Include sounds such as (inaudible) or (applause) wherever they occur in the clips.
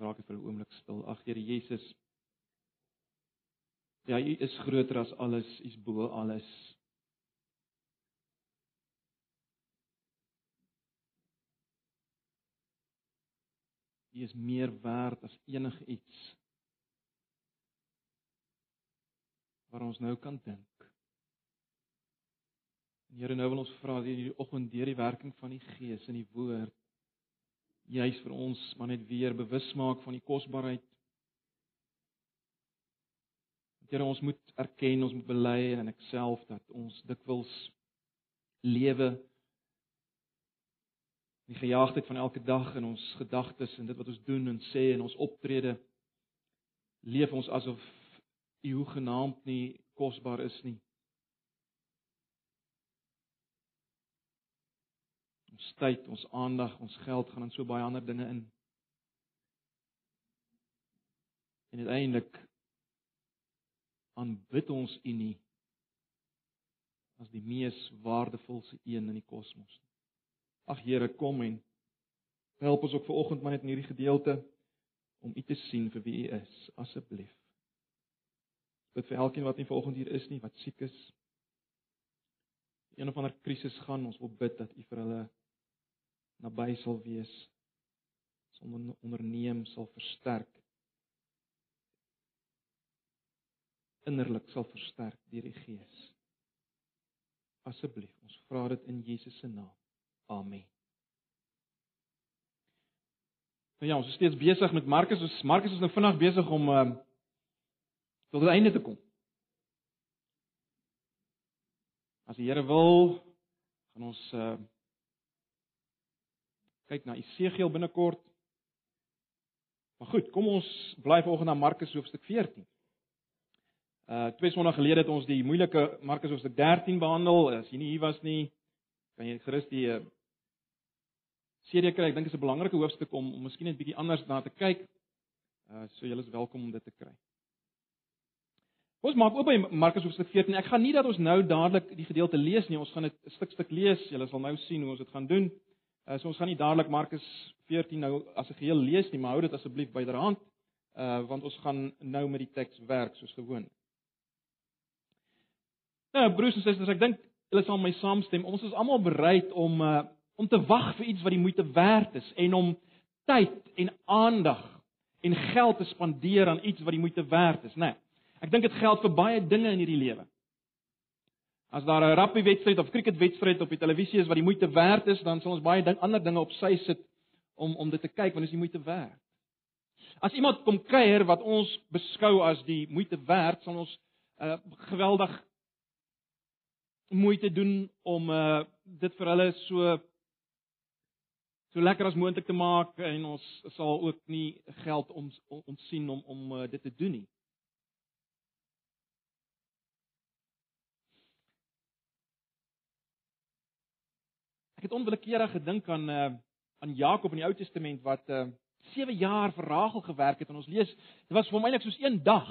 raak net vir 'n oomblik stil. Ag Here Jesus. Ja, U is groter as alles, U is bo alles. U is meer werd as enigiets waar ons nou kan dink. Here, nou wil ons vra dat hierdie oggend deur die werking van die Gees in die woord juis vir ons maar net weer bewus maak van die kosbaarheid. Here, ons moet erken, ons moet bely en ek self dat ons dikwels lewe die gejaagdheid van elke dag in ons gedagtes en dit wat ons doen en sê en ons optrede leef ons asof U hoegenaamd nie kosbaar is nie. Ons tyd, ons aandag, ons geld gaan aan so baie ander dinge in. En uiteindelik aanbid ons U nie as die mees waardevolste een in die kosmos nie. Ag Here, kom en help ons ook vanoggend maar net in hierdie gedeelte om U te sien vir wie U is, asseblief. Bid vir elkeen wat nie vanoggend hier is nie, wat siek is. Een of ander krisis gaan, ons wil bid dat U vir hulle naby sal wees. Sonder onderneem sal versterk. Innerlik sal versterk deur die Gees. Asseblief, ons vra dit in Jesus se naam. Amen. Nou ja, ons is steeds besig met Markus. Ons Markus is nou vinnig besig om ehm uh, tot die einde te kom. As die Here wil, gaan ons uh kyk na Esegiel binnekort. Maar goed, kom ons bly vanoggend na Markus hoofstuk 14. Uh twee sonder gelede het ons die moeilike Markus hoofstuk 13 behandel. As jy nie hier was nie, kan jy gerus die uh CD kry. Ek dink dit is 'n belangrike hoofstuk om om miskien net bietjie anders na te kyk. Uh so julle is welkom om dit te kry. Ons maak oop by Markus hoofstuk 14. Ek gaan nie dat ons nou dadelik die gedeelte lees nie. Ons gaan dit stuk stuk lees. Julle sal nou sien hoe ons dit gaan doen. Uh, so ons gaan nie dadelik Markus 14 nou as 'n geheel lees nie, maar hou dit asseblief byderhand. Uh want ons gaan nou met die teks werk soos gewoon. Nou broers en susters, ek dink julle sal my saamstem. Ons is almal bereid om uh om te wag vir iets wat die moeite werd is en om tyd en aandag en geld te spandeer aan iets wat die moeite werd is, né? Nee. Ek dink dit geld vir baie dinge in hierdie lewe. As daar 'n rugby-wedstryd of cricket-wedstryd op die televisie is wat die moeite werd is, dan sal ons baie ding ander dinge op sy sit om om dit te kyk want dit is die moeite werd. As iemand kom kuier wat ons beskou as die moeite werd, sal ons uh, geweldig moeite doen om uh, dit vir hulle so so lekker as moontlik te maak en ons sal ook nie geld om ontsien om om uh, dit te doen nie. Ek het onwillekeurig gedink aan uh aan Jakob in die Ou Testament wat uh eh, 7 jaar vir Rachel gewerk het en ons lees dit was vir hom eintlik soos een dag.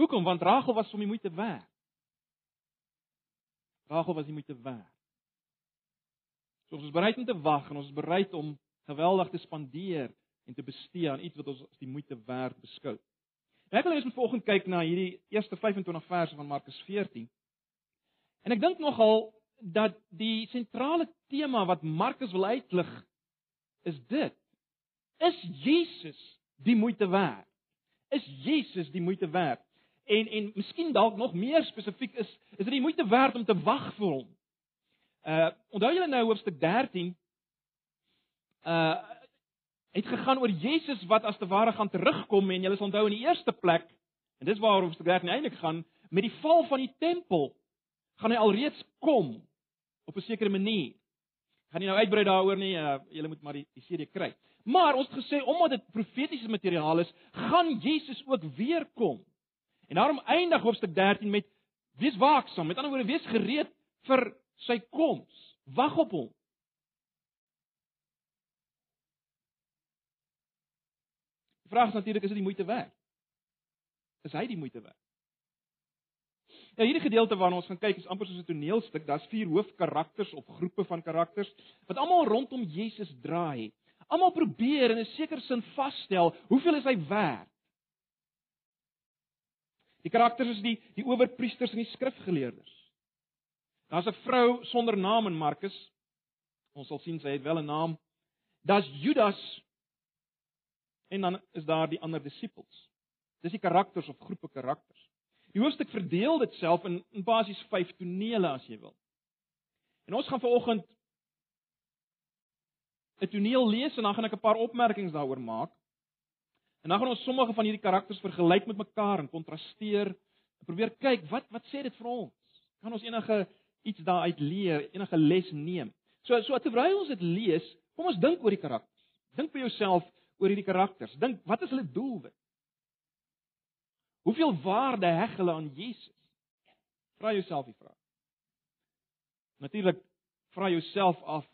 Hoekom? Want Rachel was vir hom moeite werd. Rachel was nie moeite werd. So ons is bereid om te wag en ons is bereid om geweldig te spandeer en te bestee aan iets wat ons as die moeite werd beskou. Ek wil net vanoggend kyk na hierdie eerste 25 verse van Markus 14. En ek dink nogal dat die sentrale tema wat Markus wil uitlig is dit. Is Jesus die moeite werd? Is Jesus die moeite werd? En en miskien dalk nog meer spesifiek is is dit die moeite werd om te wag vir hom? Uh onthou julle nou hoofstuk 13 uh het gegaan oor Jesus wat as te ware gaan terugkom en julle sal onthou in die eerste plek en dis waar hoofstuk 13 eintlik gaan met die val van die tempel gaan hy alreeds kom op 'n sekere manier. Gaan nie nou uitbrei daaroor nie, uh, julle moet maar die, die CD kry. Maar ons het gesê omdat dit profetiese materiaal is, gaan Jesus ook weer kom. En daarom eindig hoofstuk 13 met wees waaksaam, met ander woorde wees gereed vir sy koms. Wag op hom. Die vraag is natuurlik is dit die moeite werd? Is hy die moeite werd? Ja, hierdie gedeelte waarna ons gaan kyk is amper soos 'n toneelstuk. Daar's vier hoofkarakters of groepe van karakters wat almal rondom Jesus draai. Almal probeer in 'n sekere sin vasstel hoeveel is hy werd. Die karakters is die die owerpriesters en die skrifgeleerdes. Daar's 'n vrou sonder naam in Markus. Ons sal sien sy het wel 'n naam. Daar's Judas en dan is daar die ander disippels. Dis die karakters of groepe karakters. Die hoofstuk verdeel dit self in, in basies 5 tonele as jy wil. En ons gaan vanoggend 'n toneel lees en dan gaan ek 'n paar opmerkings daaroor maak. En dan gaan ons sommige van hierdie karakters vergelyk met mekaar en kontrasteer en probeer kyk wat wat sê dit vir ons? Kan ons enige iets daaruit leer, enige les neem? So so terwyl ons dit lees, kom ons dink oor die karakters. Dink vir jouself oor hierdie karakters. Dink, wat is hulle doelwit? Hoeveel waarde heg hulle aan Jesus? Vra jouself die vraag. Natuurlik vra jouself af,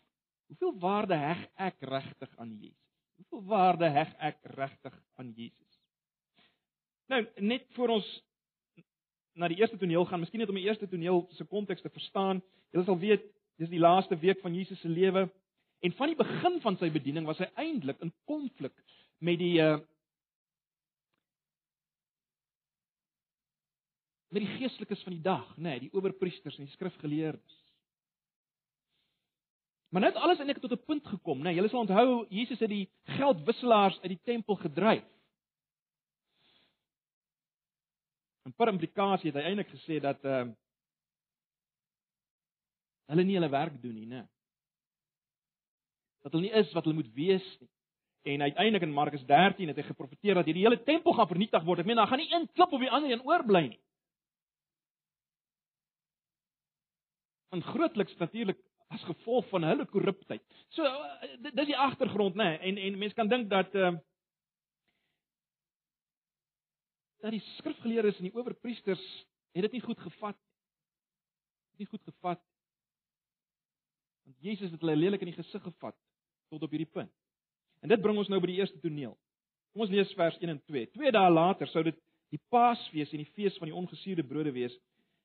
hoeveel waarde heg ek regtig aan Jesus? Hoeveel waarde heg ek regtig aan Jesus? Nou, net voor ons na die eerste toneel gaan, miskien net om die eerste toneel se konteks te verstaan. Julle sal weet, dis die laaste week van Jesus se lewe en van die begin van sy bediening was hy eintlik in konflik met die met die geestelikes van die dag, nê, nee, die owerpriesters en die skrifgeleerdes. Maar net alles eintlik tot 'n punt gekom, nê. Nee, julle sal onthou Jesus het die geldwisselaars uit die tempel gedryf. En per implikasie het hy eintlik gesê dat ehm uh, hulle nie hulle werk doen nie, nê. Dat hulle nie is wat hulle moet wees nie. En uiteindelik in Markus 13 het hy geprofeteer dat hierdie hele tempel gaan vernietig word. Ek meen, daar gaan nie een klip op die ander een oorbly nie. En grootliks natuurlik as gevolg van hulle korruptheid. So eh, dis die agtergrond, né? Nee, en en mense kan dink dat ehm uh, dat die skrifgeleerdes en die owerpriesters het dit nie goed gevat nie. Nie goed gevat. Want Jesus het hulle lelik in die gesig gevat tot op hierdie punt. En dit bring ons nou by die eerste toneel. Kom ons lees vers 1 en 2. Twee dae later sou dit die Paasfees en die fees van die ongesuurde brode wees.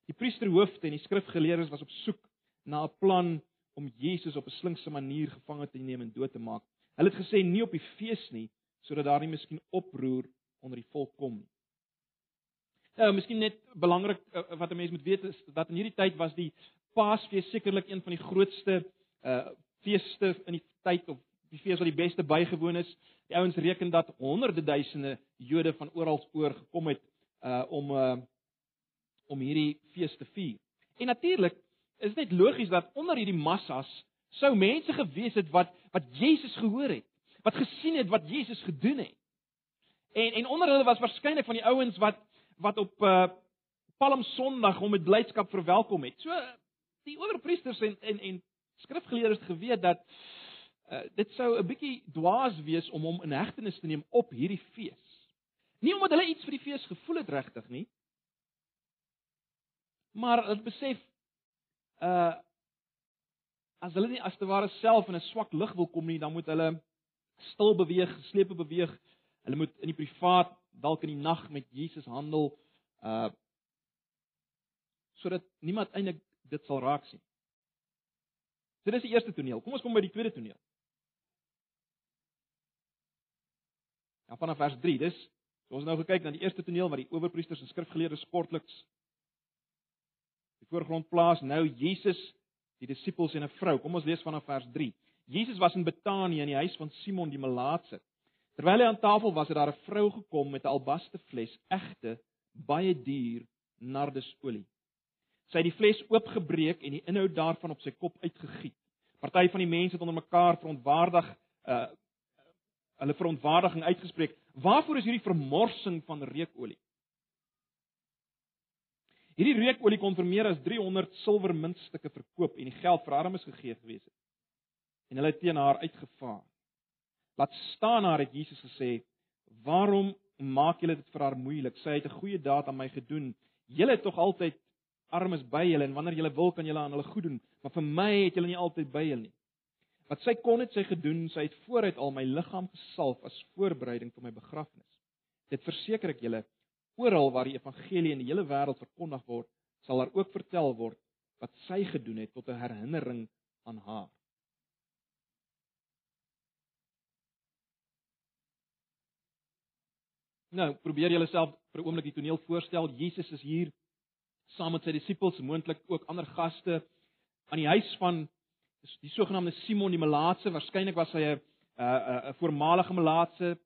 Die priesterhoofde en die skrifgeleerdes was op soek na 'n plan om Jesus op 'n slinkse manier gevange te neem en dood te maak. Hulle het gesê nie op die fees nie, sodat daar nie miskien oproer onder die volk kom nie. Nou, miskien net belangrik uh, wat 'n mens moet weet is dat in hierdie tyd was die Paasfees sekerlik een van die grootste uh feeste in die tyd of die fees wat die beste bygewoon is. Die ouens reken dat honderde duisende Jode van oral oor gekom het uh om uh om hierdie fees te vier. En natuurlik is dit logies dat onder hierdie massas sou mense gewees het wat wat Jesus gehoor het, wat gesien het wat Jesus gedoen het. En en onder hulle was waarskynlik van die ouens wat wat op uh Palm Sondag hom met blydskap verwelkom het. So die owerpriesters en en en skrifgeleerdes geweet dat uh dit sou 'n bietjie dwaas wees om hom in hegtenis te neem op hierdie fees. Nie omdat hulle iets vir die fees gevoel het regtig nie, maar hulle besef uh as hulle nie as te ware self in 'n swak lig wil kom nie, dan moet hulle stil beweeg, geslepe beweeg. Hulle moet in die privaat dalk in die nag met Jesus handel uh sodat niemand eintlik dit sal raak sien. So dis die eerste toneel. Kom ons kom by die tweede toneel. Ja, vanaf vers 3. Dis so ons nou gekyk na die eerste toneel wat die owerpriesters en skrifgeleerdes kortliks die voorgrond plaas nou Jesus, die disippels en 'n vrou. Kom ons lees vanaf vers 3. Jesus was in Betanië in die huis van Simon die Melaatse. Terwyl hy aan tafel was, het daar 'n vrou gekom met 'n albaste fles, egte, baie duur nardesolie. Sy het die fles oopgebreek en die inhoud daarvan op sy kop uitgegiet. Party van die mense het onder mekaar verontwaardig uh hulle verontwaardiging uitgespreek. Waarvoor is hierdie vermorsing van reukolie? Hierdie reukolie kon vir meer as 300 silwer muntstukke verkoop en die geld vir armes gegee gewees het. En hulle het teen haar uitgevaar. Laat staan haar het Jesus gesê: "Waarom maak julle dit vir haar moeilik? Sy het 'n goeie daad aan my gedoen. Julle het tog altyd armes by julle en wanneer julle wil kan julle aan hulle goed doen, maar vir my het julle nie altyd by julle nie." Wat sy kon het sy gedoen, sy het vooruit al my liggaam gesalf as voorbereiding vir my begrafnis. Dit verseker ek julle, Oral waar die evangelie in die hele wêreld verkondig word, sal daar ook vertel word wat sy gedoen het tot 'n herinnering aan haar. Nou, probeer julleself vir 'n oomblik die toneel voorstel. Jesus is hier saam met sy disippels, moontlik ook ander gaste aan die huis van die sogenaamde Simon die Melaatse. Waarskynlik was hy 'n 'n 'n voormalige Melaatse,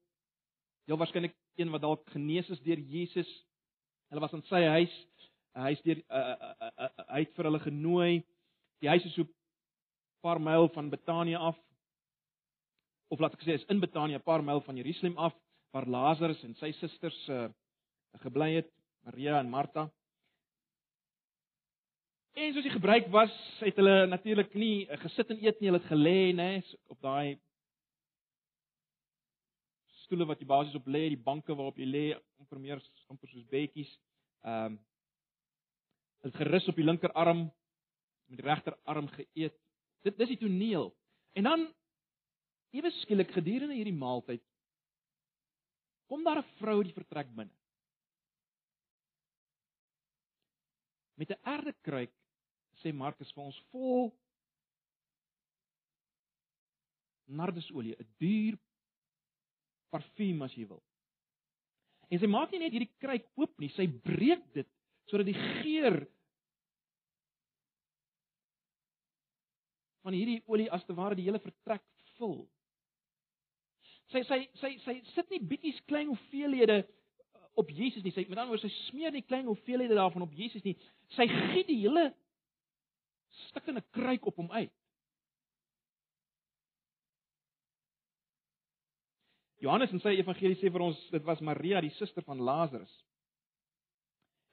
heel waarskynlik een wat dalk genees is deur Jesus. Hulle was in sy huis. Hy is deur uh, uh, uh, uh, hy het vir hulle genooi. Die huis is so 'n paar myl van Betanië af. Of laat ek sê is in Betanië 'n paar myl van Jerusalem af waar Lazarus en sy susters uh, gebly het, Maria en Martha. En soos die gebruik was, het hulle natuurlik nie gesit en eet nie, hulle het gelê, nê, op daai stoele wat jy basies op lê, die banke waarop jy lê, amper meer amper soos bedjies. Ehm um, het gerus op die linkerarm met die regterarm geëet. Dit dis die toneel. En dan ewe skielik gedurende hierdie maaltyd kom daar 'n vrou die vertrek binne. Met 'n erdekruik sê Markus vir ons vol nardesolie, 'n duur parfuum as jy wil. En sy maak nie net hierdie kruik oop nie, sy breek dit sodat die geur van hierdie olie as te ware die hele vertrek vul. Sy sy sy sy sit nie bietjies klein hoeveelhede uh, op Jesus nie. Sy met ander woorde sy smeer nie klein hoeveelhede daarvan op Jesus nie. Sy giet die hele stikkende kruik op hom uit. Johannes in sy evangelie sê vir ons dit was Maria die suster van Lazarus.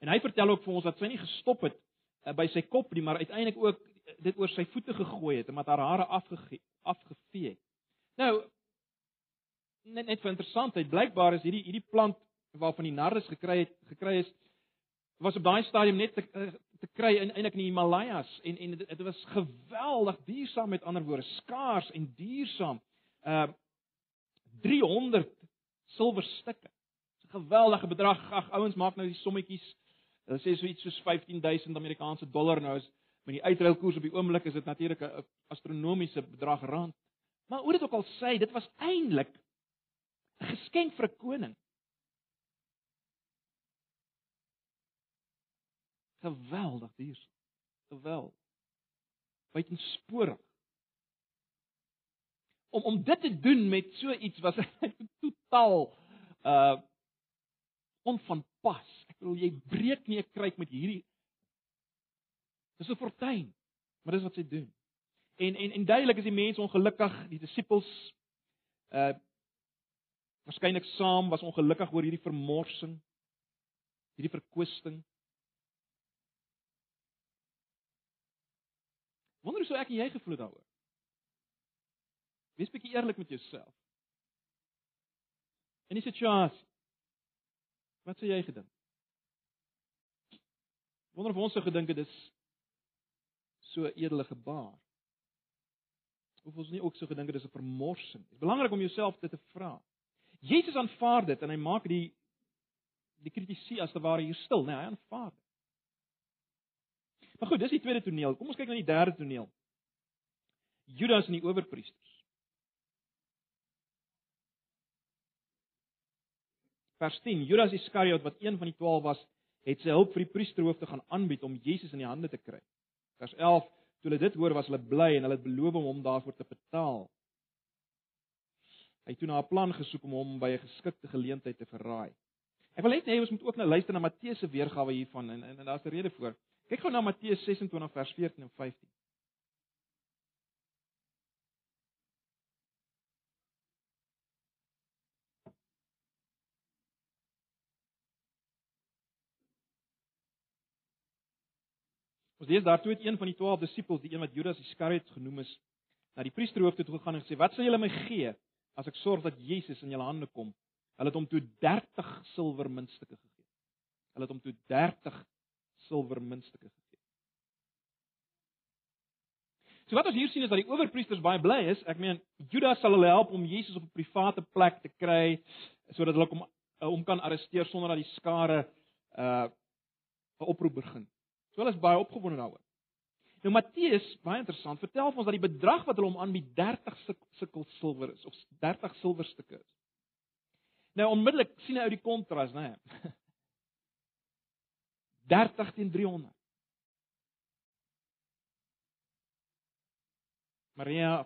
En hy vertel ook vir ons dat sy nie gestop het uh, by sy kop nie, maar uiteindelik ook dit oor sy voete gegooi het en met haar hare afgegee afgevee het. Nou net net vir interessantheid, blykbaar is hierdie hierdie plant waarvan die narres gekry het gekry is was op daai stadium net te, eh, te kry in eintlik in die Himalajas en en dit was geweldig duursaam met ander woorde skaars en duursaam. Uh 300 silwerstukke. Dis 'n geweldige bedrag. Ag ouens maak nou die sommetjies. Hulle sê so iets soos 15000 Amerikaanse dollar nou is met die uitruilkoers op die oomblik is dit natuurlik 'n astronomiese bedrag rand. Maar hoe dit ook al sê, dit was eintlik 'n geskenk vir 'n koning. Geweldig duur. Geweldig. Buitensporig om om dit te doen met so iets was (laughs) totaal uh onvanpas. Ek bedoel jy breek nie 'n kruik met hierdie Dis 'n fortuin. Maar dis wat sy doen. En en en duidelik is die mense ongelukkig, die disippels uh waarskynlik saam was ongelukkig oor hierdie vermorsing, hierdie verkwisting. Wonder hoe sou ek en jy gevoel het daaroor? Wees bietjie eerlik met jouself. In die situasie. Wat sou jy gedink? Wonder of ons sou gedink dit is so edele gebaar. Of ons nie ook sou gedink dit is 'n vermorsing. Dit is belangrik om jouself dit te vra. Jesus aanvaar dit en hy maak die die kritisie as te ware hier stil, nee, hy aanvaar dit. Maar goed, dis die tweede toneel. Kom ons kyk na die derde toneel. Judas en die owerpriesters. Vers 10: Judas Iskariot wat een van die 12 was, het sy hulp vir die priesterhoofde gaan aanbied om Jesus in die hande te kry. Vers 11: Toe hulle dit hoor, was hulle bly en hulle het beloof om hom daarvoor te betaal. Hy het toe na 'n plan gesoek om hom by 'n geskikte geleentheid te verraai. Ek wil net hê ons moet ook nou luister na Matteus se weergawe hiervan en en, en daar's 'n rede voor. Kyk gou na Matteus 26 vers 14 en 15. Ons lees daartoe het een van die 12 disippels, die een wat Judas Iskariot genoem is, na die priesterhoofde toe gegaan en gesê: "Wat sal julle my gee as ek sorg dat Jesus in julle hande kom?" Hulle het hom toe 30 silwer muntstukke gegee. Hulle het hom toe 30 silwer muntstukke gegee. So wat ons hier sien is dat die owerpriesters baie bly is. Ek meen Judas sal hulle help om Jesus op 'n private plek te kry sodat hulle hom hom kan arresteer sonder dat die skare uh 'n oproep begin. So hulle is baie opgewonde daaroor. Nou Matteus, baie interessant, vertel vir ons dat die bedrag wat hulle hom aanbied 30 sikkel silwer is of 30 silwerstukke is. Nou onmiddellik sien hy uit die kontras, né? (laughs) Nee. 30 teen 300. Maria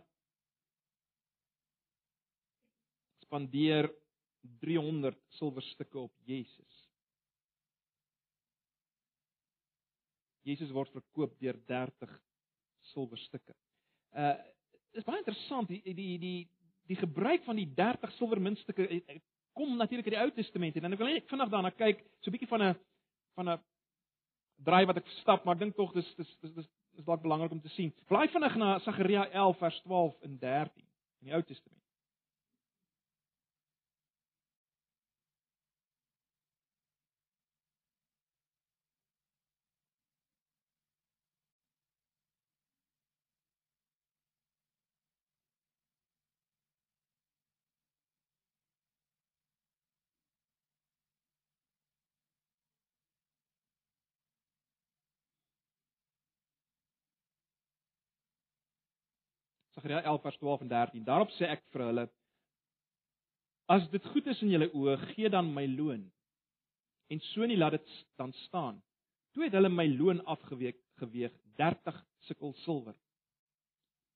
spandeer 300 silwerstukke op Jesus. Jesus word verkoop deur 30 silwerstukke. Uh dis baie interessant die die die die gebruik van die 30 silwermuntstukke kom natuurlik uit die Ou Testament en dan ek wil net vinnig daarna kyk, so 'n bietjie van 'n van 'n draai wat ek stap, maar ek dink tog dis dis dis dis is dalk belangrik om te sien. Blaai vinnig na Sagaria 11 vers 12 en 13 in die Ou Testament. Sagaria 11 vers 12 en 13. Daarop sê ek vir hulle: As dit goed is in julle oë, gee dan my loon. En so nie laat dit dan staan. Toe het hulle my loon afgeweek geweeg 30 sikkel silwer.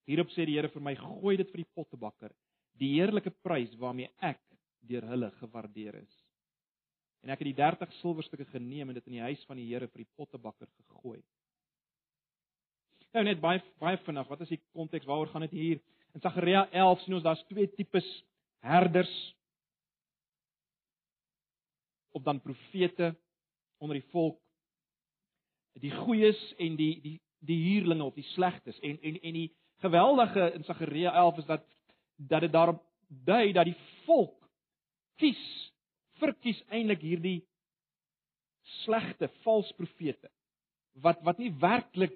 Hierop sê die Here vir my: Gooi dit vir die pottebakker, die heerlike prys waarmee ek deur hulle gewaardeer is. En ek het die 30 silwerstukke geneem en dit in die huis van die Here vir die pottebakker gegooi. Nou net baie baie vinnig, wat is die konteks? Waaroor gaan dit hier? In Sagaria 11 sien ons daar's twee tipes herders of dan profete onder die volk. Die goeies en die die die huurlinge of die slegtes. En en en die geweldige in Sagaria 11 is dat dat dit daarop dui dat die volk kies verkies eintlik hierdie slegte valse profete wat wat nie werklik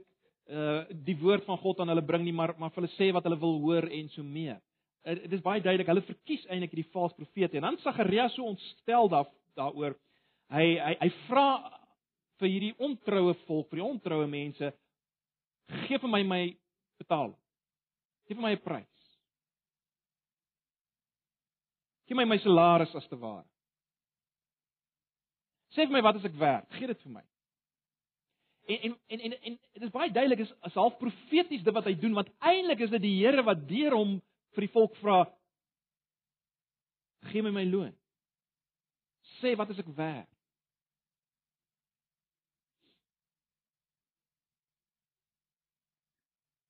uh die woord van God aan hulle bring nie, maar maar hulle sê wat hulle wil hoor en so meer. Uh, dit is baie duidelik, hulle verkies eintlik hierdie valse profete. En dan Sagaria so ontstel daar daaroor. Hy hy hy vra vir hierdie ontroue volk, vir die ontroue mense, gee vir my my betaal. Gee vir my 'n prys. Gee my my salaris as te ware. Sê vir my wat as ek werk? Gee dit vir my. En en en en, en dit is baie duidelik is as half profeties dit wat hy doen want eintlik is dit die Here wat deur hom vir die volk vra gee my my loon. Sê wat is ek werd?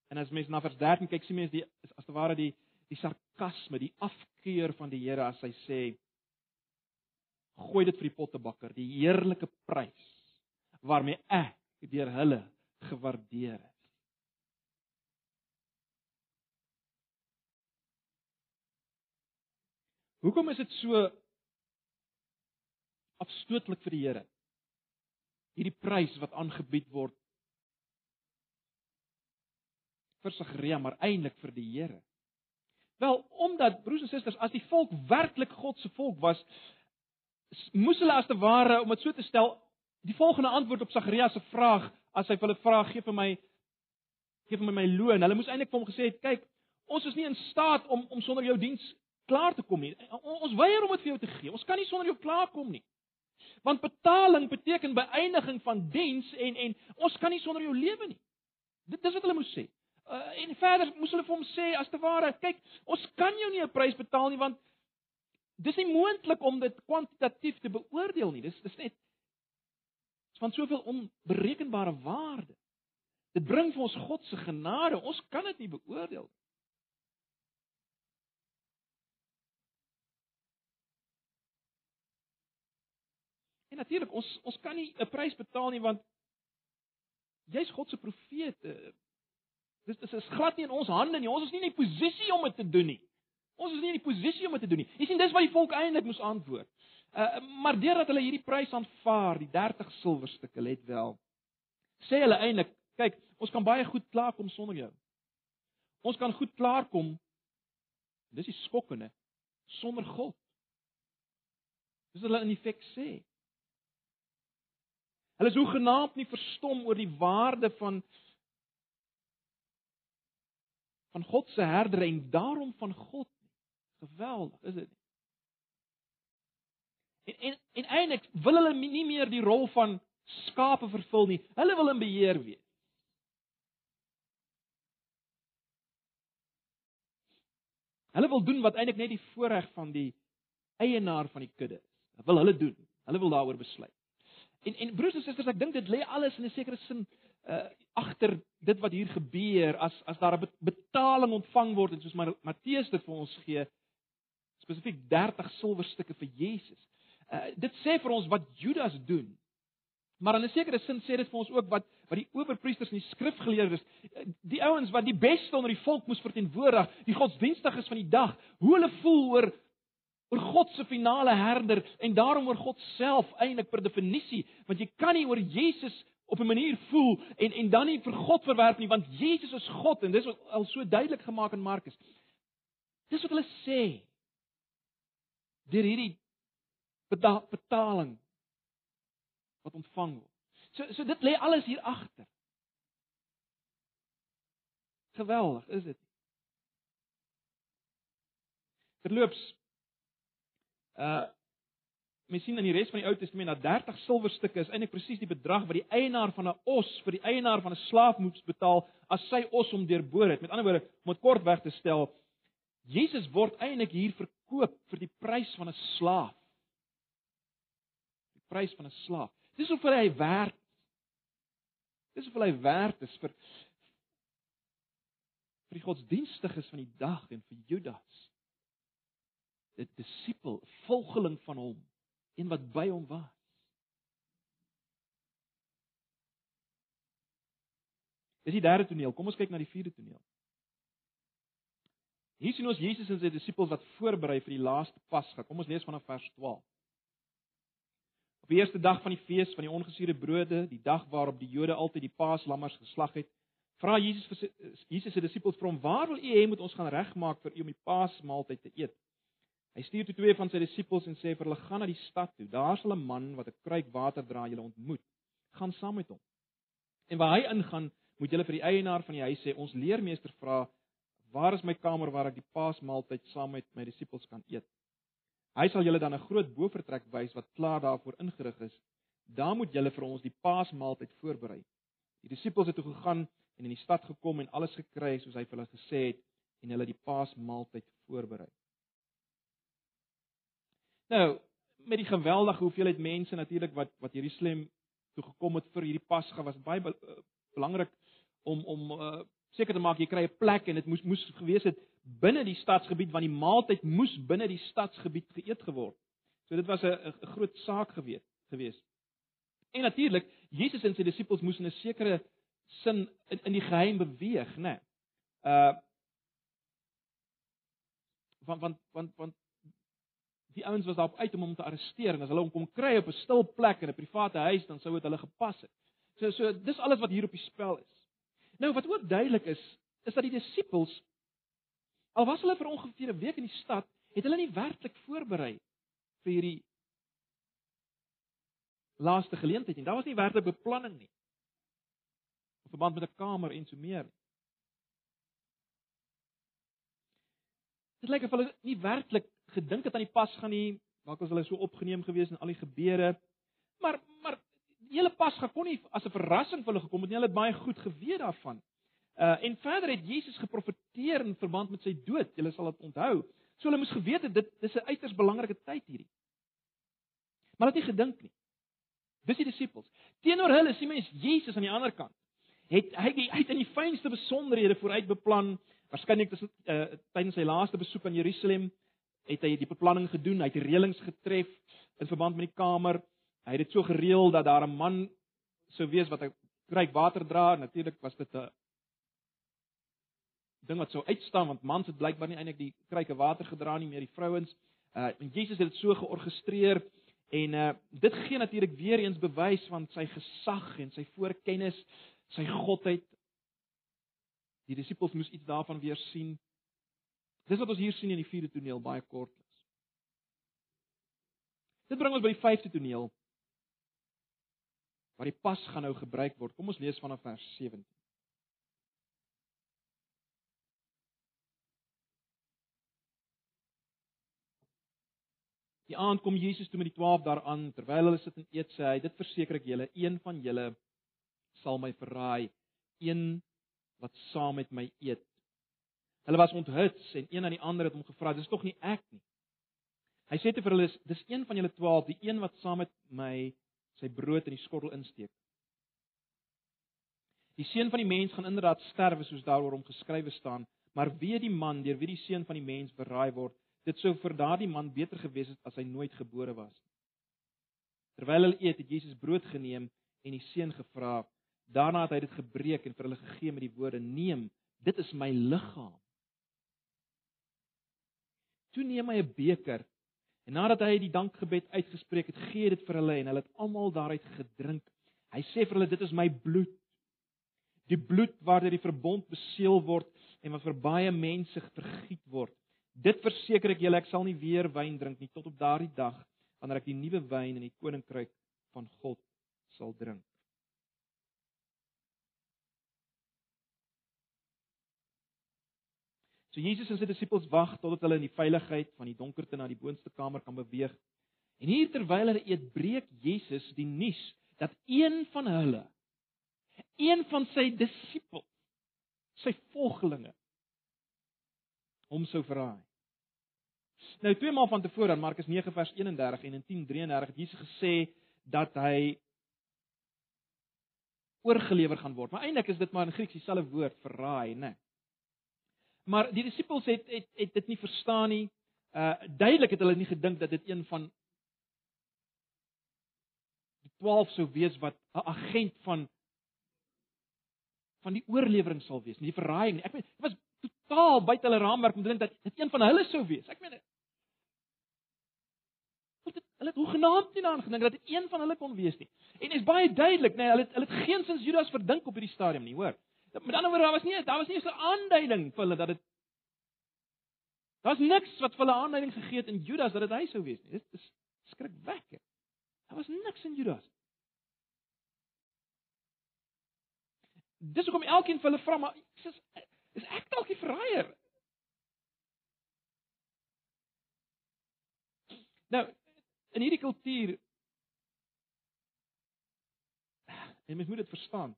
En as mens na vers 13 kyk, sien mens die as te ware die die sarkasme, die afkeur van die Here as hy sê gooi dit vir die pottebakker, die heerlike prys waarmee ek deur hulle gewaardeer is. Hoekom is dit so afstootlik vir die Here? Hierdie prys wat aangebied word vir Sagaria, maar eintlik vir die Here. Wel, omdat broers en susters, as die volk werklik God se volk was, moes hulle as te ware, om dit so te stel, die volgende antwoord op Sagaria se vraag as hy hulle vra gee vir my gee vir my my loon. Hulle moes eintlik vir hom gesê het, kyk, ons is nie in staat om om sonder jou diens klaar te kom nie. Ons weier om dit vir jou te gee. Ons kan nie sonder jou klaar kom nie. Want betaling beteken beëindiging van diens en en ons kan nie sonder jou lewe nie. Dit dis wat hulle moes sê. Uh, en verder moes hulle vir hom sê as te ware, kyk, ons kan jou nie 'n prys betaal nie want dis nie moontlik om dit kwantitatief te beoordeel nie. Dis dis net van soveel onberekenbare waarde. Dit bring vir ons God se genade. Ons kan dit nie beoordeel nie. En natuurlik ons ons kan nie 'n prys betaal nie want jy's God se profeet. Eh, dis dis is glad nie in ons hande nie. Ons is nie in die posisie om dit te doen nie. Ons is nie in die posisie om dit te doen nie. Jy sien dis wat die volk eintlik moes antwoord. Uh, maar deurdat hulle hierdie prys aanvaar, die 30 silwerstukke, let wel. Sê hulle eintlik, kyk, ons kan baie goed klaarkom sonder jou. Ons kan goed klaarkom. Dis die skokkende sonder God. Dis hulle in effek sê. Hulle is hoegenaamd nie verstom oor die waarde van van God se herder en daarom van God nie. Geweldig, is dit nie? En en, en eintlik wil hulle nie meer die rol van skape vervul nie. Hulle wil in beheer wees. Hulle wil doen wat eintlik net die voorreg van die eienaar van die kudde is. Dit wil hulle doen. Hulle wil daaroor besluit. En en broers en susters, ek dink dit lê alles in 'n sekere sin uh agter dit wat hier gebeur as as daar 'n betaling ontvang word en soos Matteus dit vir ons gee spesifiek 30 silwerstukke vir Jesus. Uh dit sê vir ons wat Judas doen. Maar in 'n sekere sin sê dit vir ons ook wat wat die owerpriesters en die skrifgeleerdes, die ouens wat die beste onder die volk moes verteenwoordig, die godsdienstiges van die dag, hoe hulle voel oor oor God se finale herder en daarom oor God self eintlik per definisie, want jy kan nie oor Jesus op 'n manier voel en en dan nie vir God verwerp nie, want Jesus is God en dis al so duidelik gemaak in Markus. Dis wat hulle sê. Deur hierdie betaling wat ontvang word. So so dit lê alles hier agter. Geweldig, is dit? Verloops uh mens sien in die res van die Ou Testament dat 30 silwerstukke is eintlik presies die bedrag wat die eienaar van 'n os vir die eienaar van 'n slaaf moes betaal as sy os hom deurboor het. Met ander woorde, om dit kort weg te stel, Jesus word eintlik hier verkoop vir die prys van 'n slaaf. Prys van 'n slaaf. Dis hoeveel hy werd. Dis hoeveel hy werd is vir vir die godsdienstiges van die dag en vir Judas. 'n disipel, volgeling van hom, een wat by hom was. Dis die derde toneel. Kom ons kyk na die vierde toneel. Hier sien ons Jesus en sy disippels wat voorberei vir die laaste Pasga. Kom ons lees vanaf vers 12. Op die eerste dag van die fees van die ongesuurde brode, die dag waarop die Jode altyd die paaslammers geslag het, vra Jesus vir Jesus se disippels vir hom: "Waar wil u hê moet ons gaan regmaak vir u om die Paasmaaltyd te eet?" Hy stuur toe twee van sy disippels en sê vir hulle: "Gaan na die stad toe. Daar sal 'n man wat 'n kruik water dra julle ontmoet. Gaan saam met hom. En waar hy ingaan, moet julle vir die eienaar van die huis sê: Ons leermeester vra: Waar is my kamer waar ek die Paasmaaltyd saam met my disippels kan eet?" Hy sal julle dan 'n groot bofortrek wys wat klaar daarvoor ingerig is. Daar moet julle vir ons die Paasmaaltyd voorberei. Die disippels het toe gegaan en in die stad gekom en alles gekry soos hy vir hulle gesê het en hulle die Paasmaaltyd voorberei. Nou, met die geweldige hoeveelheid mense natuurlik wat wat Jerusalem toe gekom het vir hierdie Pasga was baie be uh, belangrik om om uh, seker te maak jy kry 'n plek en dit moes moes gewees het binne die stadsgebied want die maaltyd moes binne die stadsgebied geëet geword. So dit was 'n groot saak gewees gewees. En natuurlik, Jesus en sy disippels moes in 'n sekere sin in, in die geheim beweeg, né? Nee. Uh want want want want die ouens was daarop uit om hom te arresteer en as hulle hom kom kry op 'n stil plek in 'n private huis dan sou dit hulle gepas het. So so dis alles wat hier op die spel is. Nou wat ook duidelik is, is dat die disippels al was hulle vir ongeveer 'n week in die stad, het hulle nie werklik voorberei vir hierdie laaste geleentheid nie. Daar was nie werklik beplanning nie. In verband met 'n kamer en so meer nie. Dit lyk of hulle nie werklik gedink het aan die Pasga nie, dalk was hulle so opgeneem gewees in al die gebeure. Maar maar die hele Pasga kon nie as 'n verrassing vir hulle gekom het nie. Hulle het baie goed geweet daarvan. Uh en verder het Jesus geprofeteer in verband met sy dood. Julle sal dit onthou. So hulle moes geweet het dit dis 'n uiters belangrike tyd hierdie. Maar hulle het nie gedink nie. Dis die disippels. Teenoor hulle sien mens Jesus aan die ander kant. Het hy die uit in die fynste besonderhede vooruit beplan, waarskynlik dis uh, tydens sy laaste besoek aan Jerusalem het hy die beplanning gedoen, hy het reëlings getref in verband met die kamer. Hy het dit so gereël dat daar 'n man sou wees wat 'n kruik water dra. Natuurlik was dit 'n ding wat sou uitstaan want mans het blykbaar nie eintlik die kruike water gedra nie, meer die vrouens. Uh en Jesus het dit so georgestreer en uh dit gee natuurlik weer eens bewys van sy gesag en sy voorkennis, sy godheid. Die disippels moes iets daarvan weer sien. Dis wat ons hier sien in die vierde toneel baie kortliks. Dit bring ons by die vyfde toneel waar die pas gaan nou gebruik word. Kom ons lees vanaf vers 17. Die aand kom Jesus toe met die 12 daaraan, terwyl hulle sit en eet, sê hy: "Dit verseker ek julle, een van julle sal my verraai, een wat saam met my eet." Hulle was onthuts en een aan die ander het hom gevra: "Dis tog nie ek nie?" Hy sê te vir hulle: "Dis een van julle 12, die een wat saam met my sy brood in die skottel insteek." Die seun van die mens gaan inderdaad sterwe soos daaroor hom geskrywe staan, maar wie die man deur wie die seun van die mens verraai word, dit sou vir daardie man beter gewees het as hy nooit gebore was. Terwyl hulle eet, het Jesus brood geneem en die seun gevra. Daarna het hy dit gebreek en vir hulle gegee met die woorde: "Neem, dit is my liggaam." Toe neem hy 'n beker en nadat hy die dankgebed uitgespreek het, gee dit vir hulle en hulle het almal daaruit gedrink. Hy sê vir hulle dit is my bloed. Die bloed waardeur die verbond beseël word en wat vir baie mense vergiet word. Dit verseker ek julle ek sal nie weer wyn drink nie tot op daardie dag wanneer ek die nuwe wyn in die koninkryk van God sal drink. So Jesus en sy disippels wag totdat hulle in die veiligheid van die donkerte na die boonste kamer kan beweeg. En hier terwyl hulle eet, breek Jesus die nuus dat een van hulle, een van sy disippels, sy volgelinge hom sou verraai. Nou twee maal van tevore in Markus 9 vers 31 en in 10:33 het Jesus gesê dat hy oorgelewer gaan word. Maar eintlik is dit maar in Grieks dieselfde woord, verraai, né? Nee. Maar die disippels het, het het dit nie verstaan nie. Uh duidelik het hulle nie gedink dat dit een van die 12 sou wees wat 'n agent van van die oorlewering sal wees, nie die verraaiing nie. Ek meen, dit was totaal buite hulle raamwerk om te dink dat dit een van hulle sou wees. Ek meen hulle het hoegenaamd nie daaraan gedink dat een van hulle kon wees nie. En dit is baie duidelik, nee, hulle het, hulle het geensins Judas verdink op hierdie stadium nie, hoor. Met ander woorde, daar was nie daar was nie eens 'n aanduiding vir hulle dat dit Daar's niks wat vir hulle aanduiding gegee het in Judas dat dit hy sou wees nie. Dit is skrikwekkend. Daar was niks in Judas. Dis hoekom elkeen vir hulle vra maar is is ek dalk die verraaier? Nou, in hierdie kultuur en mens moet dit verstaan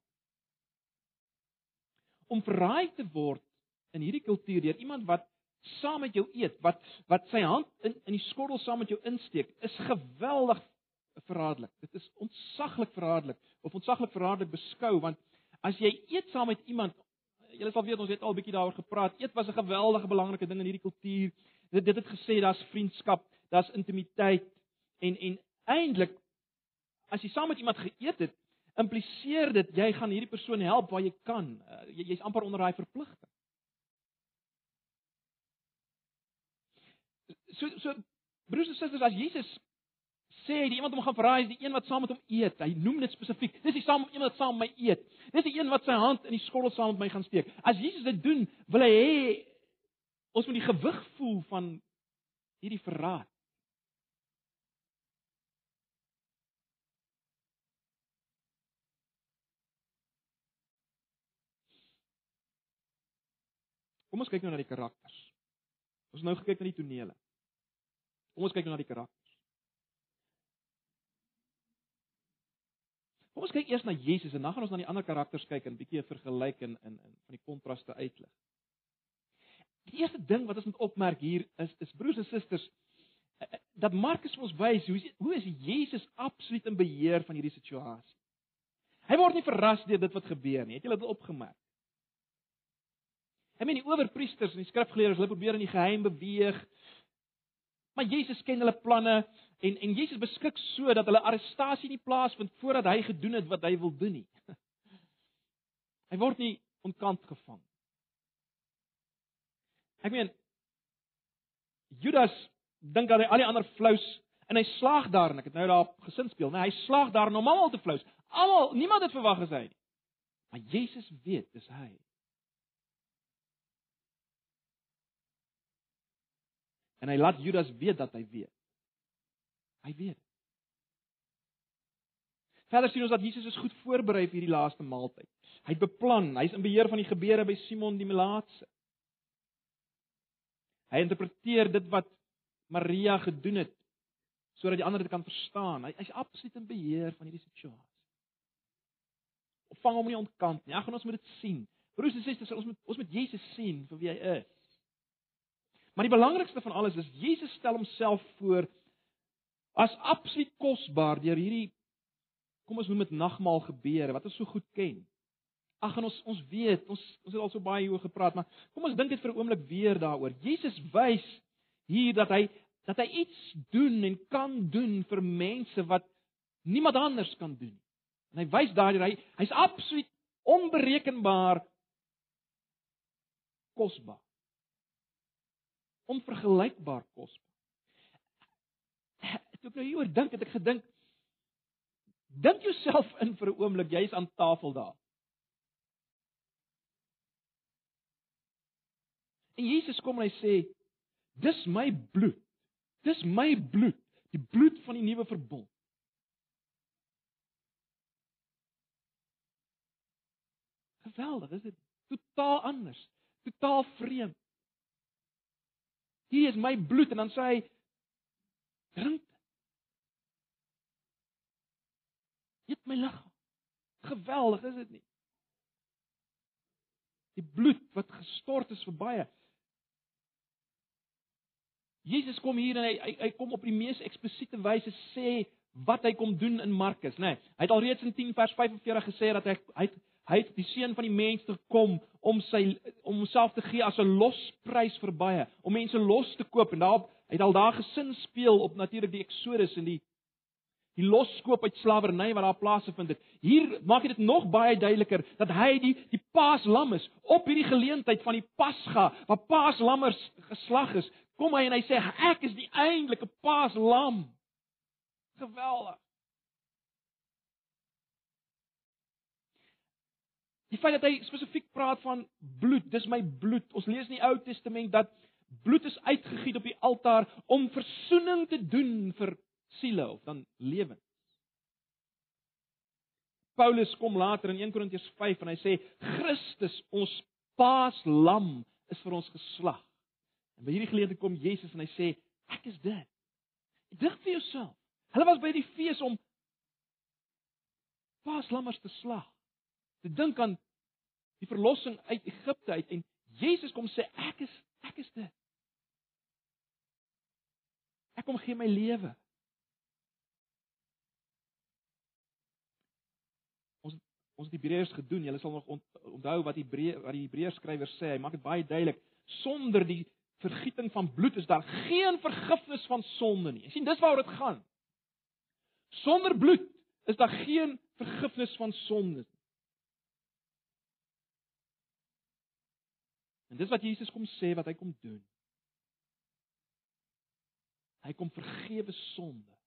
om verraai te word in hierdie kultuur deur iemand wat saam met jou eet, wat wat sy hand in in die skottel saam met jou insteek, is geweldig verraderlik. Dit is ontsaglik verraderlik of ontsaglik verraderlik beskou want as jy eet saam met iemand Julle sal weet ons het al bietjie daaroor gepraat. Eet was 'n geweldige belangrike ding in hierdie kultuur. Dit dit het gesê daar's vriendskap, daar's intimiteit en en eintlik as jy saam met iemand geëet het, impliseer dit jy gaan hierdie persoon help waar jy kan. Uh, jy jy's amper onder daai verpligting. So so broers en susters as Jesus sê die iemand om gaan verraai is die een wat saam met hom eet. Hy noem dit spesifiek. Dis die saam iemand saam met my eet. Dis die een wat sy hand in die skottel saam met my gaan steek. As Jesus dit doen, wil hy hê ons moet die gewig voel van hierdie verraad. Kom ons kyk nou na die karakters. Ons nou gekyk na die tonele. Kom ons kyk nou na die karakters. Kom ons kyk eers na Jesus en dan gaan ons na die ander karakters kyk en 'n bietjie vergelyk en in in van die kontraste uitlig. Die eerste ding wat ons moet opmerk hier is is broers en susters eh, eh, dat Markus ons wys hoe hoe is Jesus absoluut in beheer van hierdie situasie. Hy word nie verras deur dit wat gebeur nie. Het julle dit opgemerk? Ek meen die owerpriesters en die skrifgeleerdes, hulle probeer in die geheim beweeg. Maar Jesus ken hulle planne en en Jesus beskik so dat hulle arrestasie nie plaasvind voordat hy gedoen het wat hy wil doen nie. (laughs) Hy word nie ontkant gevang. Ek meen Judas dink dat hy al die ander flous en hy slaag daarin. Ek het nou daar gesin speel, nee, hy slaag daarin om almal te flous. Almal, niemand het verwag as hy nie. Maar Jesus weet, dis hy. En hy laat Judas weet dat hy weet. Hy weet. Verder sien ons dat Jesus is goed voorberei vir hierdie laaste maaltyd. Hy het beplan, hy's in beheer van die gebeure by Simon die Melaatse. Hy interpreteer dit wat Maria gedoen het sodat die ander dit kan verstaan. Hy hy's absoluut in beheer van hierdie situasie. Opvang hom nie ontkant nie. Gaan ons moet dit sien. Broers en susters, ons moet ons moet Jesus sien vir wie hy is. Maar die belangrikste van alles is Jesus stel homself voor as absoluut kosbaar deur hierdie kom ons noem dit nagmaal gebeure wat ons so goed ken. Ag en ons ons weet, ons ons het al so baie hieroor gepraat, maar kom ons dink net vir 'n oomblik weer daaroor. Jesus wys hier dat hy dat hy iets doen en kan doen vir mense wat niemand anders kan doen nie. En hy wys daardeur hy hy's absoluut onberekenbaar kosbaar. Onvergelykbaar kosbaar. Toe ek nou hieroor dink, het ek gedink dink jouself in vir 'n oomblik, jy's aan tafel daar. En Jesus kom en hy sê: "Dis my bloed. Dis my bloed, die bloed van die nuwe verbond." Geweldig, is dit totaal anders totaal vreemd. Hier is my bloed en dan sê hy drink. Eet my liggaam. Geweldig, is dit nie? Die bloed wat gestort is vir baie. Jesus kom hier en hy hy, hy kom op die mees eksplisiete wyse sê wat hy kom doen in Markus, né? Nee, hy het alreeds in 10 vers 45 gesê dat hy hy hy het die seun van die mens gekom om sy om homself te gee as 'n losprys vir baie, om mense los te koop en daarop het al daar gesin speel op natuurlik die Exodus en die die loskoop uit slawerny wat daar plaasgevind het. Hier maak dit nog baie duideliker dat hy die die paaslam is op hierdie geleentheid van die Pasga waar paaslammers geslag is. Kom hy en hy sê ek is die eintlike paaslam. Geweldig. Die feit dat hy spesifiek praat van bloed, dis my bloed. Ons lees in die Ou Testament dat bloed is uitgegiet op die altaar om verzoening te doen vir siele of dan lewens. Paulus kom later in 1 Korintiërs 5 en hy sê Christus ons paaslam is vir ons geslag. En by hierdie geleentheid kom Jesus en hy sê ek is dit. Dink vir jouself. Hulle was by die fees om paaslammers te slag te dink aan die verlossing uit Egipte uit en Jesus kom sê ek is ek is dit. Ek kom gee my lewe. Ons ons het Hebreërs gedoen. Julle sal nog onthou wat Hebreë wat die Hebreërs skrywer sê. Hy maak dit baie duidelik. Sonder die vergieting van bloed is daar geen vergifnis van sonde nie. Jy sien dis waaroor dit gaan. Sonder bloed is daar geen vergifnis van sonde nie. En dis wat Jesus kom sê wat hy kom doen. Hy kom vergewe sonde.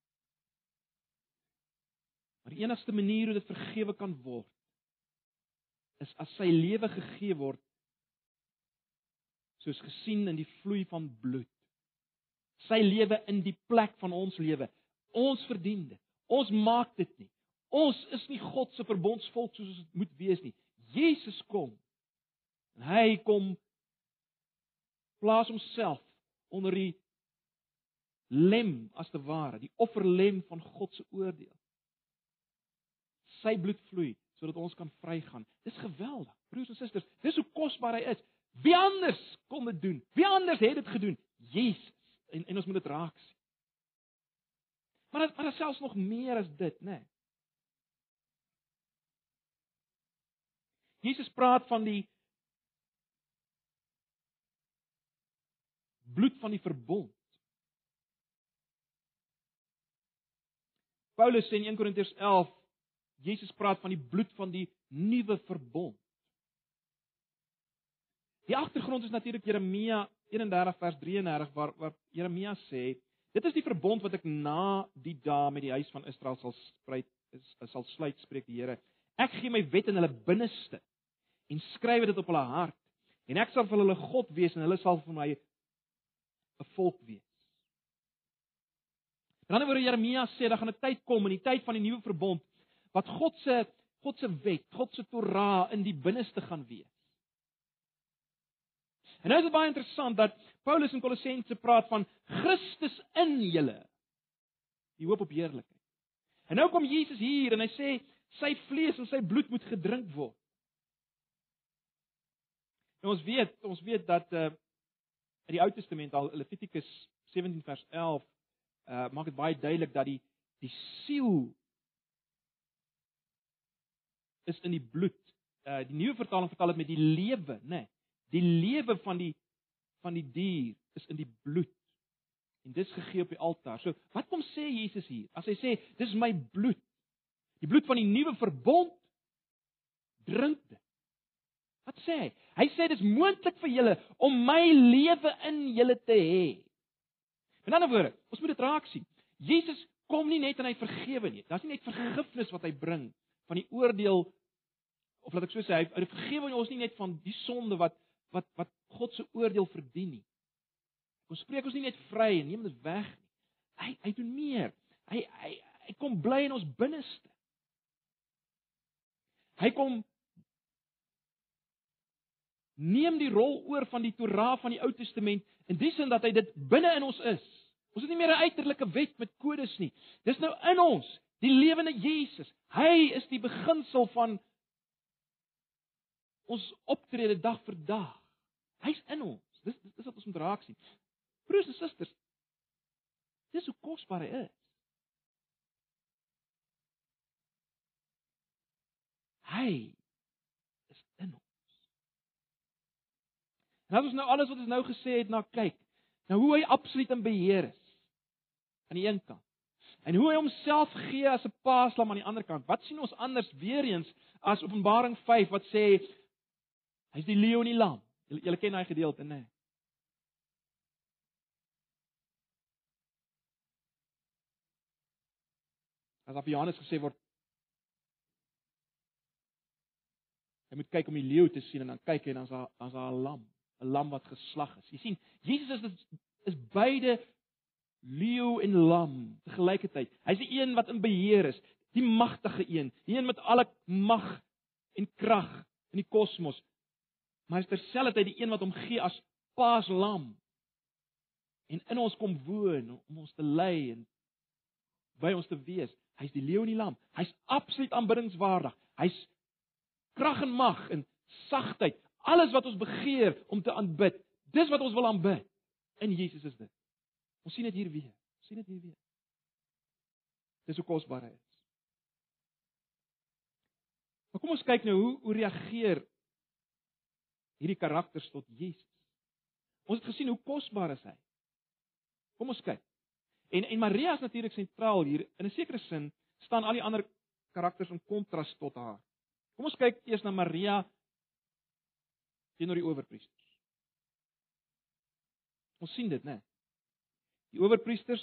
Maar die enigste manier hoe dit vergewe kan word is as sy lewe gegee word soos gesien in die vloei van bloed. Sy lewe in die plek van ons lewe. Ons verdien dit. Ons maak dit nie. Ons is nie God se verbondsvolk soos ons moet wees nie. Jesus kom. En hy kom plaas homself onder die lem as te ware, die offerlem van God se oordeel. Sy bloed vloei sodat ons kan vrygaan. Dis geweldig. Broers en susters, dis hoe kosbaar hy is. Wie anders kon dit doen? Wie anders het dit gedoen? Jesus. En en ons moet dit raak sien. Maar maar daar selfs nog meer as dit, né? Nee. Jesus praat van die bloed van die verbond. Paulus sê in 1 Korintiërs 11 Jesus praat van die bloed van die nuwe verbond. Die agtergrond is natuurlik Jeremia 31 vers 33 waar waar Jeremia sê dit is die verbond wat ek na die dae met die huis van Israel sal spruit is sal sluit spreek die Here. Ek gee my wet in hulle binneste en skryf dit op hulle hart en ek sal vir hulle God wees en hulle sal vir my 'n volk wees. In 'n ander woord Jeremia sê dat gaan 'n tyd kom in die tyd van die nuwe verbond wat God se God se wet, God se Torah in die binneste gaan wees. En nou is dit baie interessant dat Paulus in Kolossense praat van Christus in julle. die hoop op heerlikheid. En nou kom Jesus hier en hy sê sy vlees en sy bloed moet gedrink word. Nou ons weet, ons weet dat uh in die Ou Testament al Levitikus 17 vers 11 uh maak dit baie duidelik dat die die siel is in die bloed. Uh die nuwe vertaling vertaal dit met die lewe, né? Nee, die lewe van die van die dier is in die bloed. En dis gegee op die altaar. So, wat kom sê Jesus hier? As hy sê, dis my bloed. Die bloed van die nuwe verbond. Drink dit. Wat sê hy? Hy sê dis moontlik vir julle om my lewe in julle te hê. In ander woorde, ons moet dit raak sien. Jesus kom nie net en hy vergewe nie. Daar's nie net vergifnis wat hy bring van die oordeel of laat ek so sê, hy vergewe ons nie net van die sonde wat wat wat God se oordeel verdien nie. Ons spreek ons nie net vry en neem dit weg nie. Hy hy doen meer. Hy hy hy kom bly in ons binneste. Hy kom neem die rol oor van die Torah van die Ou Testament in die sin dat hy dit binne in ons is. Ons het nie meer 'n uiterlike wet met kodes nie. Dis nou in ons, die lewende Jesus. Hy is die beginsel van ons optrede dag vir dag. Hy's in ons. Dis dis wat ons moet raak sien. Broers en susters, dis hoe kosbaar hy is. Hy is in ons. En as ons nou alles wat ons nou gesê het na kyk, nou hoe hy absoluut in beheer is aan die een kant. En hoe hy homself gee as 'n paaslam aan die ander kant. Wat sien ons anders weer eens as Openbaring 5 wat sê hy's die leeu en die lam. Julle julle ken daai gedeelte, né? Nee. As op Johannes gesê word Jy moet kyk om die leeu te sien en dan kyk jy en dan's daar dan's daar 'n lam, 'n lam wat geslag is. Jy sien, Jesus is is beide leeu en lam te gelykheid. Hy's die een wat in beheer is, die magtige een, die een met alle mag en krag in die kosmos. Maar hy's terselfdertyd die een wat hom gee as paaslam en in ons kom woon om ons te lei en by ons te wees. Hy's die leeu en die lam. Hy's absoluut aanbiddingswaardig. Hy's krag en mag en sagtheid, alles wat ons begeer om te aanbid. Dis wat ons wil aanbid. In Jesus is dit. Ons sien dit hier weer. Ons sien dit hier weer. Dis hoe kosbaar hy is. Maar kom ons kyk nou hoe hoe reageer hierdie karakters tot Jesus. Ons het gesien hoe kosbaar is hy. Kom ons kyk. En en Maria is natuurlik sentraal hier. In 'n sekere sin staan al die ander karakters in kontras tot haar. Kom ons kyk eers na Maria teenoor die owerpriesters. Ons sien dit, né? Die owerpriesters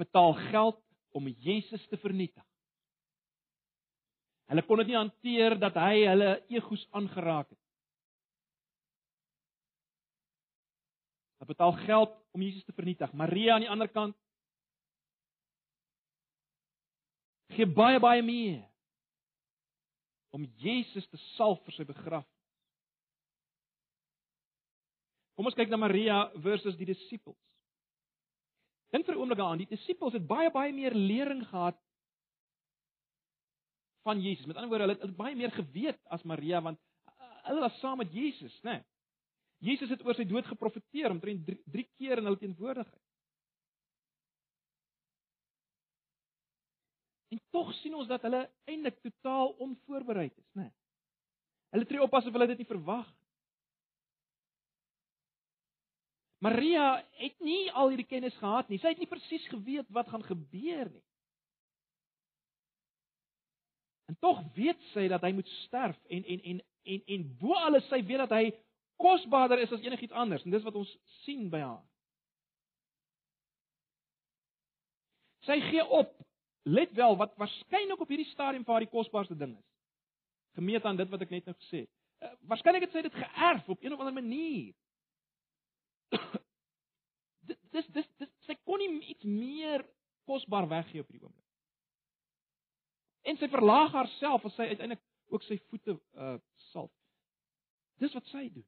betaal geld om Jesus te vernietig. Hulle kon dit nie hanteer dat hy hulle egos aangeraak het. Hulle betaal geld om Jesus te vernietig. Maria aan die ander kant gee baie baie meer om Jesus te salf vir sy begrafnis. Kom ons kyk na Maria versus die disippels. Dink vir 'n oomblik daaraan, die disippels het baie baie meer lering gehad van Jesus. Met ander woorde, hulle het, het baie meer geweet as Maria want uh, hulle was saam met Jesus, né? Nee. Jesus het oor sy dood geprofeteer omtrent 3 keer in hulle teenwoordigheid. En tog sien ons dat hulle eintlik totaal onvoorbereid is, né? Hulle tree op asof hulle dit nie verwag nie. Maria het nie al hierdie kennis gehad nie. Sy het nie presies geweet wat gaan gebeur nie. En tog weet sy dat hy moet sterf en en en en en bo alles sy weet dat hy kosbaarder is as enigiets anders en dis wat ons sien by haar. Sy gee op let wel wat waarskynlik op hierdie stadium vir haar die kosbaarste ding is. Gemeet aan dit wat ek net nou gesê het. Uh, waarskynlik het sy dit geërf op een of ander manier. (coughs) dis dis dis sy kon nie iets meer kosbaar weggee op hierdie oomblik. En sy verlaag haarself as sy uiteindelik ook sy voete uh salf. Dis wat sy doen.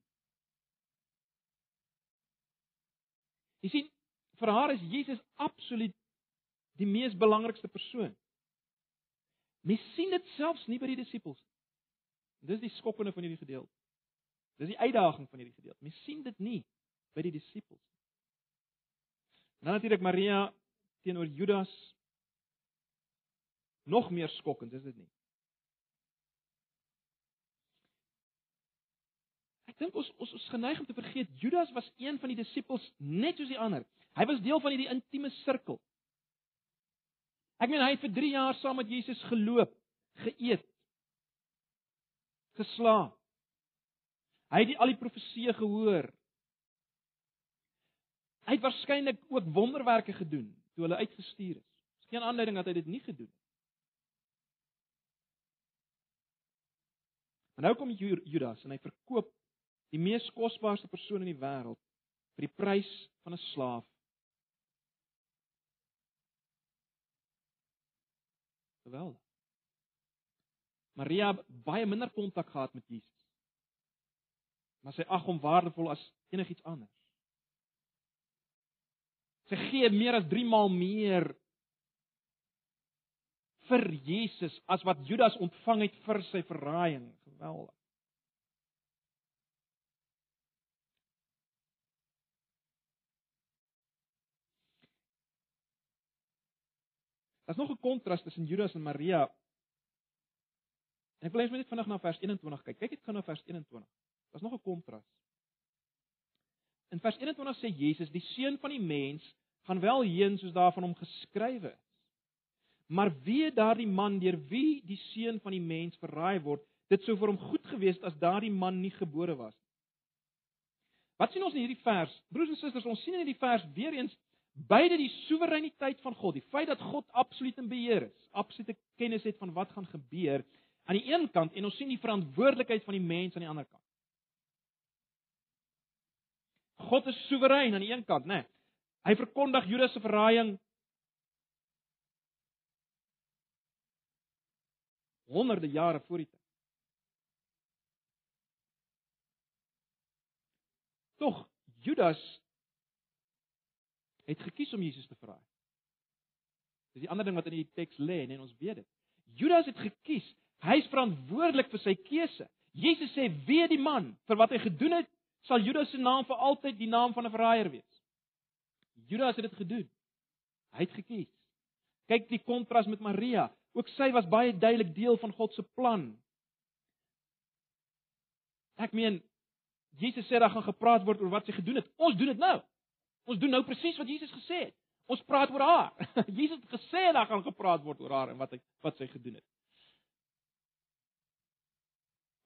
Jy sien, vir haar is Jesus absoluut die mees belangrikste persoon. Mens sien dit selfs nie by die disippels nie. Dis die skokkende van hierdie gedeelte. Dis die uitdaging van hierdie gedeelte. Mens sien dit nie by die disippels nie. Dan natuurlik Maria teenoor Judas nog meer skokkend, is dit nie? Ek dink ons ons is geneig om te vergeet Judas was een van die disippels net soos die ander. Hy was deel van hierdie intieme sirkel. Ek meen hy het vir 3 jaar saam met Jesus geloop, geëet, geslaap. Hy het die, al die profeseë gehoor. Hy het waarskynlik ook wonderwerke gedoen toe hulle uitgestuur is. Daar's geen aanleiding dat hy dit nie gedoen het. Maar nou kom Judas en hy verkoop die mees kosbaarste persoon in die wêreld vir die prys van 'n slaaf. Geweldig. Maria baie minder kontak gehad met Jesus. Maar sy ag hom waardevol as enigiets anders. Sy gee meer as 3 maal meer vir Jesus as wat Judas ontvang het vir sy verraaiing. Geweldig. Daar's nog 'n kontras tussen Judas en Maria. Ek wil hê jy moet net vinnig na vers 21 kyk. Kyk net gou na vers 21. Daar's nog 'n kontras. In vers 21 sê Jesus: "Die seun van die mens gaan wel heen soos daarvan hom geskrywe is. Maar wie daardie man deur wie die seun van die mens verraai word, dit sou vir hom goed gewees het as daardie man nie gebore was nie." Wat sien ons in hierdie vers? Broers en susters, ons sien in hierdie vers weer eens beide die soewereiniteit van God, die feit dat God absoluut in beheer is, absolute kennis het van wat gaan gebeur aan die een kant en ons sien die verantwoordelikheid van die mens aan die ander kant. God is soewerein aan die een kant, né? Nee, hy verkondig Judas se verraaiing honderde jare voor die tyd. Tog Judas het gekies om Jesus te verraai. Dis die ander ding wat in die teks lê, en ons weet dit. Judas het gekies. Hy is verantwoordelik vir sy keuse. Jesus sê: "Wie die man vir wat hy gedoen het, sal Judas se naam vir altyd die naam van 'n verraaier wees." Judas het dit gedoen. Hy het gekies. Kyk die kontras met Maria. Ook sy was baie duidelik deel van God se plan. Ek meen Jesus sê daar gaan gepraat word oor wat sy gedoen het. Ons doen dit nou. Ons doen nou presies wat Jesus gesê het. Ons praat oor haar. (laughs) Jesus het gesê daar gaan gepraat word oor haar en wat hy wat sy gedoen het.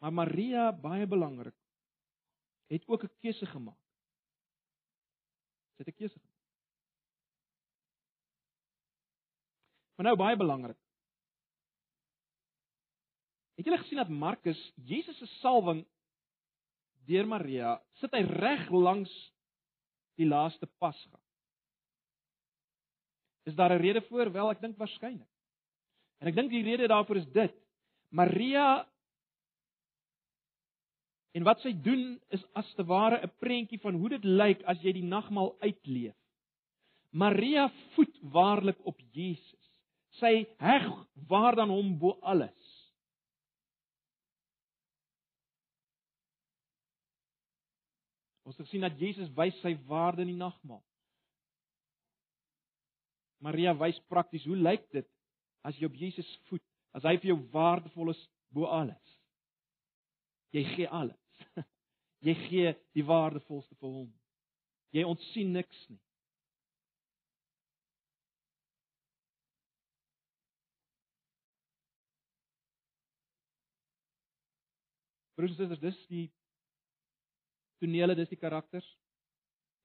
Maar Maria, baie belangrik, het ook 'n keuse gemaak. Sy het 'n keuse gemaak. Maar nou baie belangrik. Het julle gesien dat Markus Jesus se salwing deur Maria sit hy reg langs die laaste Pasga. Is daar 'n rede voor? Wel, ek dink waarskynlik. En ek dink die rede daarvoor is dit: Maria en wat sy doen is as te ware 'n prentjie van hoe dit lyk as jy die nagmaal uitleef. Maria voet waarlik op Jesus. Sy heg waar dan hom bo alles. Ons het gesien dat Jesus wys sy waarde in die nagmaal. Maria wys prakties hoe lyk dit as jy op Jesus voet, as hy vir jou waardevol is bo alles. Jy gee alles. (laughs) Jy gee die waardevolste vir hom. Jy ontsien niks nie. Broers en susters, dis die tonele, dis die karakters.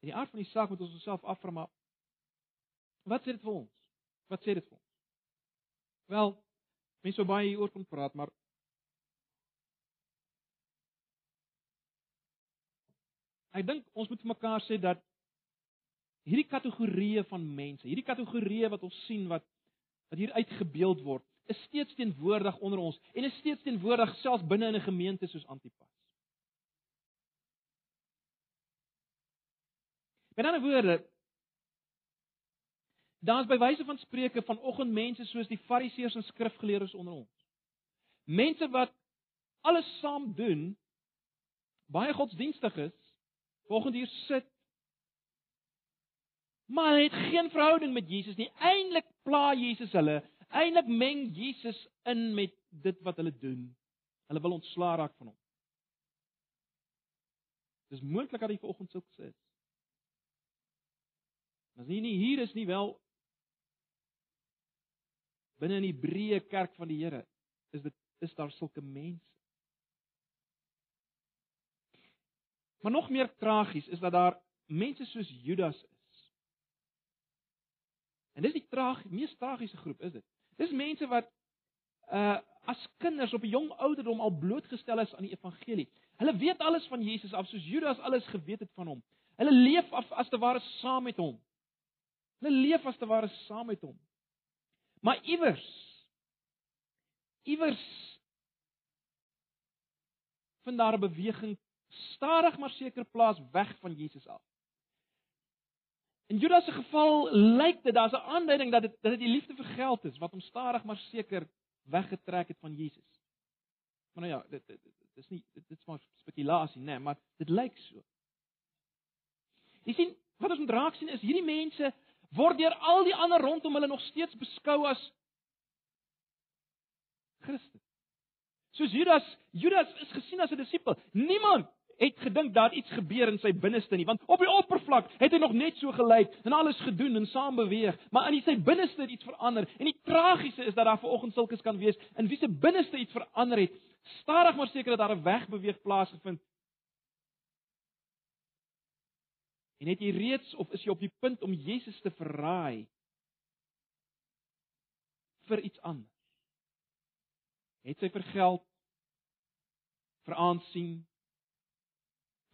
En die aard van die saak moet ons osself afvra maar wat sê dit vir ons? Wat sê dit vir ons? Wel, mense sou baie hieroor kon praat, maar ek dink ons moet vir mekaar sê dat hierdie kategorieë van mense, hierdie kategorieë wat ons sien wat wat hier uitgebeeld word, is steeds teenwoordig onder ons en is steeds teenwoordig selfs binne in 'n gemeente soos Antipas. Met ander woorde, Daar's by wyse van spreuke vanoggend mense soos die Fariseërs en skrifgeleerdes onder ons. Mense wat alles saam doen, baie godsdienstig is, volgens hier sit maar het geen verhouding met Jesus nie. Eindelik pla Jesus hulle. Eindelik meng Jesus in met dit wat hulle doen. Hulle wil ontslaa raak van hom. Dis moontlik dat hy vanoggend sou sê. As nie nie hier is nie wel binne in die breë kerk van die Here is dit is daar sulke mense. Maar nog meer tragies is dat daar mense soos Judas is. En dis die traag, mees tragiese groep is dit. Dis mense wat uh as kinders op 'n jong ouderdom al blootgestel is aan die evangelie. Hulle weet alles van Jesus af soos Judas alles geweet het van hom. Hulle leef af as te ware saam met hom. Hulle leef as te ware saam met hom. Maar iewers iewers vind daar 'n beweging stadig maar seker plaas weg van Jesus af. In Judas se geval lyk dit daar's 'n aanduiding dat dit dat dit die liefde vir geld is wat hom stadig maar seker weggetrek het van Jesus. Maar nou ja, dit dit, dit is nie dit, dit is maar spekulasie, nê, nee, maar dit lyk so. Jy sien, wat ons moet raak sien is hierdie mense word deur al die ander rondom hulle nog steeds beskou as Christen. Soos Judas, Judas is gesien as 'n disipel. Niemand het gedink daar iets gebeur in sy binneste nie, want op die oppervlak het hy nog net so gelyk en alles gedoen en saam beweeg, maar in sy binneste het iets verander. En die tragiese is dat daar vanoggend sulkes kan wees in wie se binneste iets verander het. Stadig maar seker dat daar 'n wegbeweeg plaasgevind. En het jy reeds of is jy op die punt om Jesus te verraai vir iets anders? Het sy vir geld vir aansien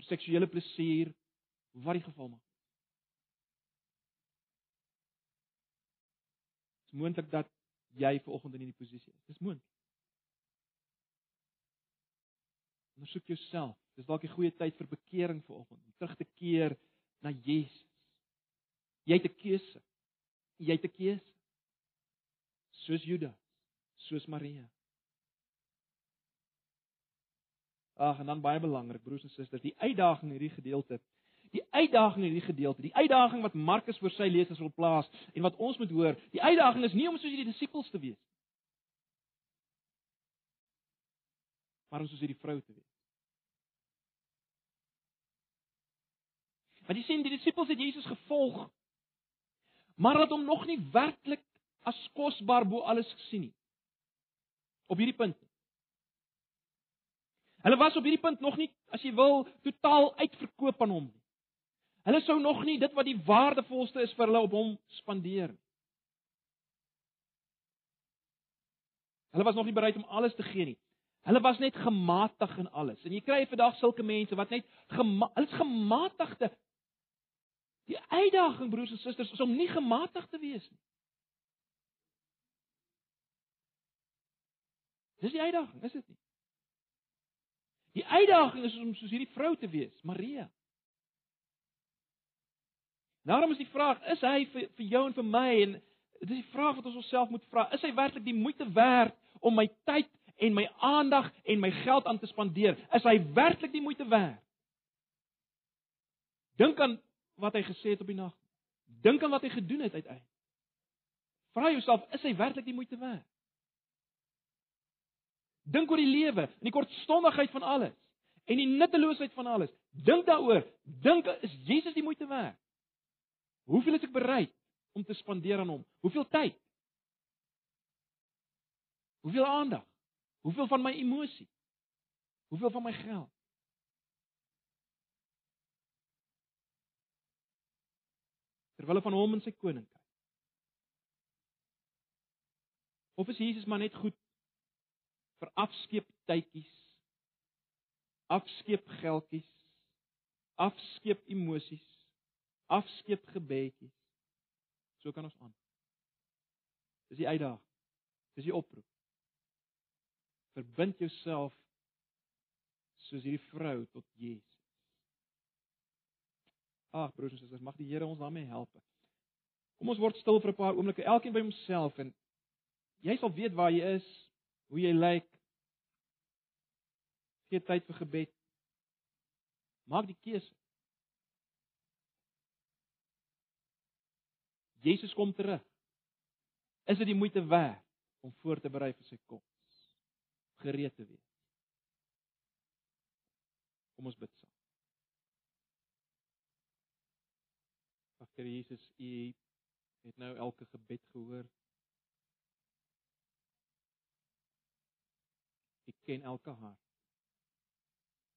vir seksuele plesier, wat die geval mag. Dit is moontlik dat jy vanoggend in hierdie posisie is. Dis moontlik. Ondersoek jouself. Dis dalk 'n goeie tyd vir bekering vanoggend, om terug te keer na Jesus. Jy het 'n keuse. Jy het 'n keuse. Soos Judas, soos Maria. Ag en dan baie belangrik broers en susters, die uitdaging in hierdie gedeelte. Die uitdaging in hierdie gedeelte, die uitdaging wat Markus vir sy lesers wil plaas en wat ons moet hoor, die uitdaging is nie om soos hierdie disippels te wees nie. Maar om soos hierdie vrou te wees. Want jy sien die disippels het Jesus gevolg, maar hulle het hom nog nie werklik as kosbaar bo alles gesien nie. Op hierdie punt. Hulle was op hierdie punt nog nie, as jy wil, totaal uitverkoop aan hom nie. Hulle sou nog nie dit wat die waardevolste is vir hulle op hom spandeer nie. Hulle was nog nie bereid om alles te gee nie. Hulle was net gematig in alles. En jy kry vandag sulke mense wat net gema hulle is gematigde. Die uitdaging broers en susters is om nie gematig te wees nie. Dis die uitdaging, is dit nie? Die uitdaging is om soos hierdie vrou te wees, Maria. Daarom is die vraag, is hy vir, vir jou en vir my en dit is die vraag wat ons onsself moet vra, is hy werklik die moeite werd om my tyd en my aandag en my geld aan te spandeer? Is hy werklik die moeite werd? Dink aan wat hy gesê het op die nag. Dink aan wat hy gedoen het uiteindelik. Vra jouself, is hy werklik die moeite werd? Dink oor die lewe en die kortstondigheid van alles en die nutteloosheid van alles. Dink daaroor. Dink is Jesus die moeite werd? Hoeveel is ek bereid om te spandeer aan hom? Hoeveel tyd? Hoeveel aandag? Hoeveel van my emosie? Hoeveel van my geld? Terwyl van hom en sy koninkryk. Of is Jesus maar net goed vir afskeep tydjies. Afskeep geldjies. Afskeep emosies. Afskeep gebedjies. So kan ons aan. Dis die uitdaging. Dis die oproep. Verbind jouself soos hierdie vrou tot Jesus. Ag broers en susters mag die Here ons daarmee help. Kom ons word stil vir 'n paar oomblikke, elkeen by homself en jy sal weet waar jy is, hoe jy lyk. Gee tyd vir gebed. Maak die keuse. Jesus kom terug. Is dit die moeite werd om voor te berei vir sy koms? Gereed te wees. Kom ons bid saam. Vader Jesus, U het nou elke gebed gehoor. Ken elke hart.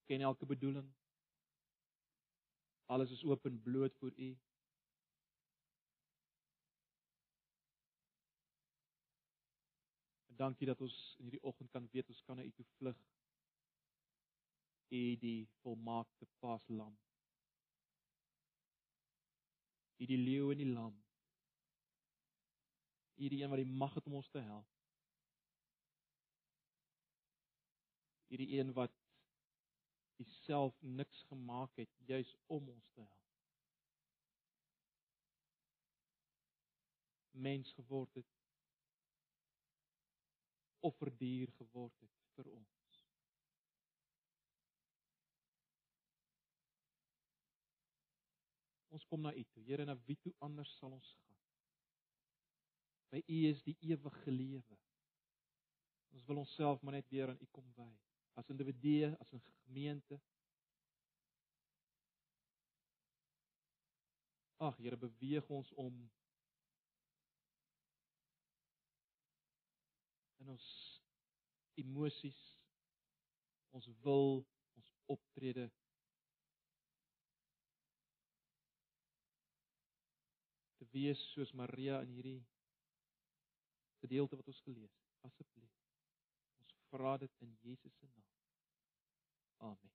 Ken elke bedoeling. Alles is oop en bloot vir U. Dankie dat ons in hierdie oggend kan weet ons kan na U toe vlug. U die volmaakte Paslam. U die leeu en die lam. U die een wat die mag het om ons te help. U die een wat Uself niks gemaak het juis om ons te help. Mens geword het offerdier geword het vir ons. Ons kom na U toe. Here, na wie toe anders sal ons gaan? By U is die ewige lewe. Ons wil onsself maar net weer aan U kom wy, as individue, as 'n gemeente. Ag, Here, beweeg ons om in ons emosies, ons wil, ons optrede te wees soos Maria in hierdie gedeelte wat ons gelees het. Asseblief. Ons vra dit in Jesus se naam. Amen.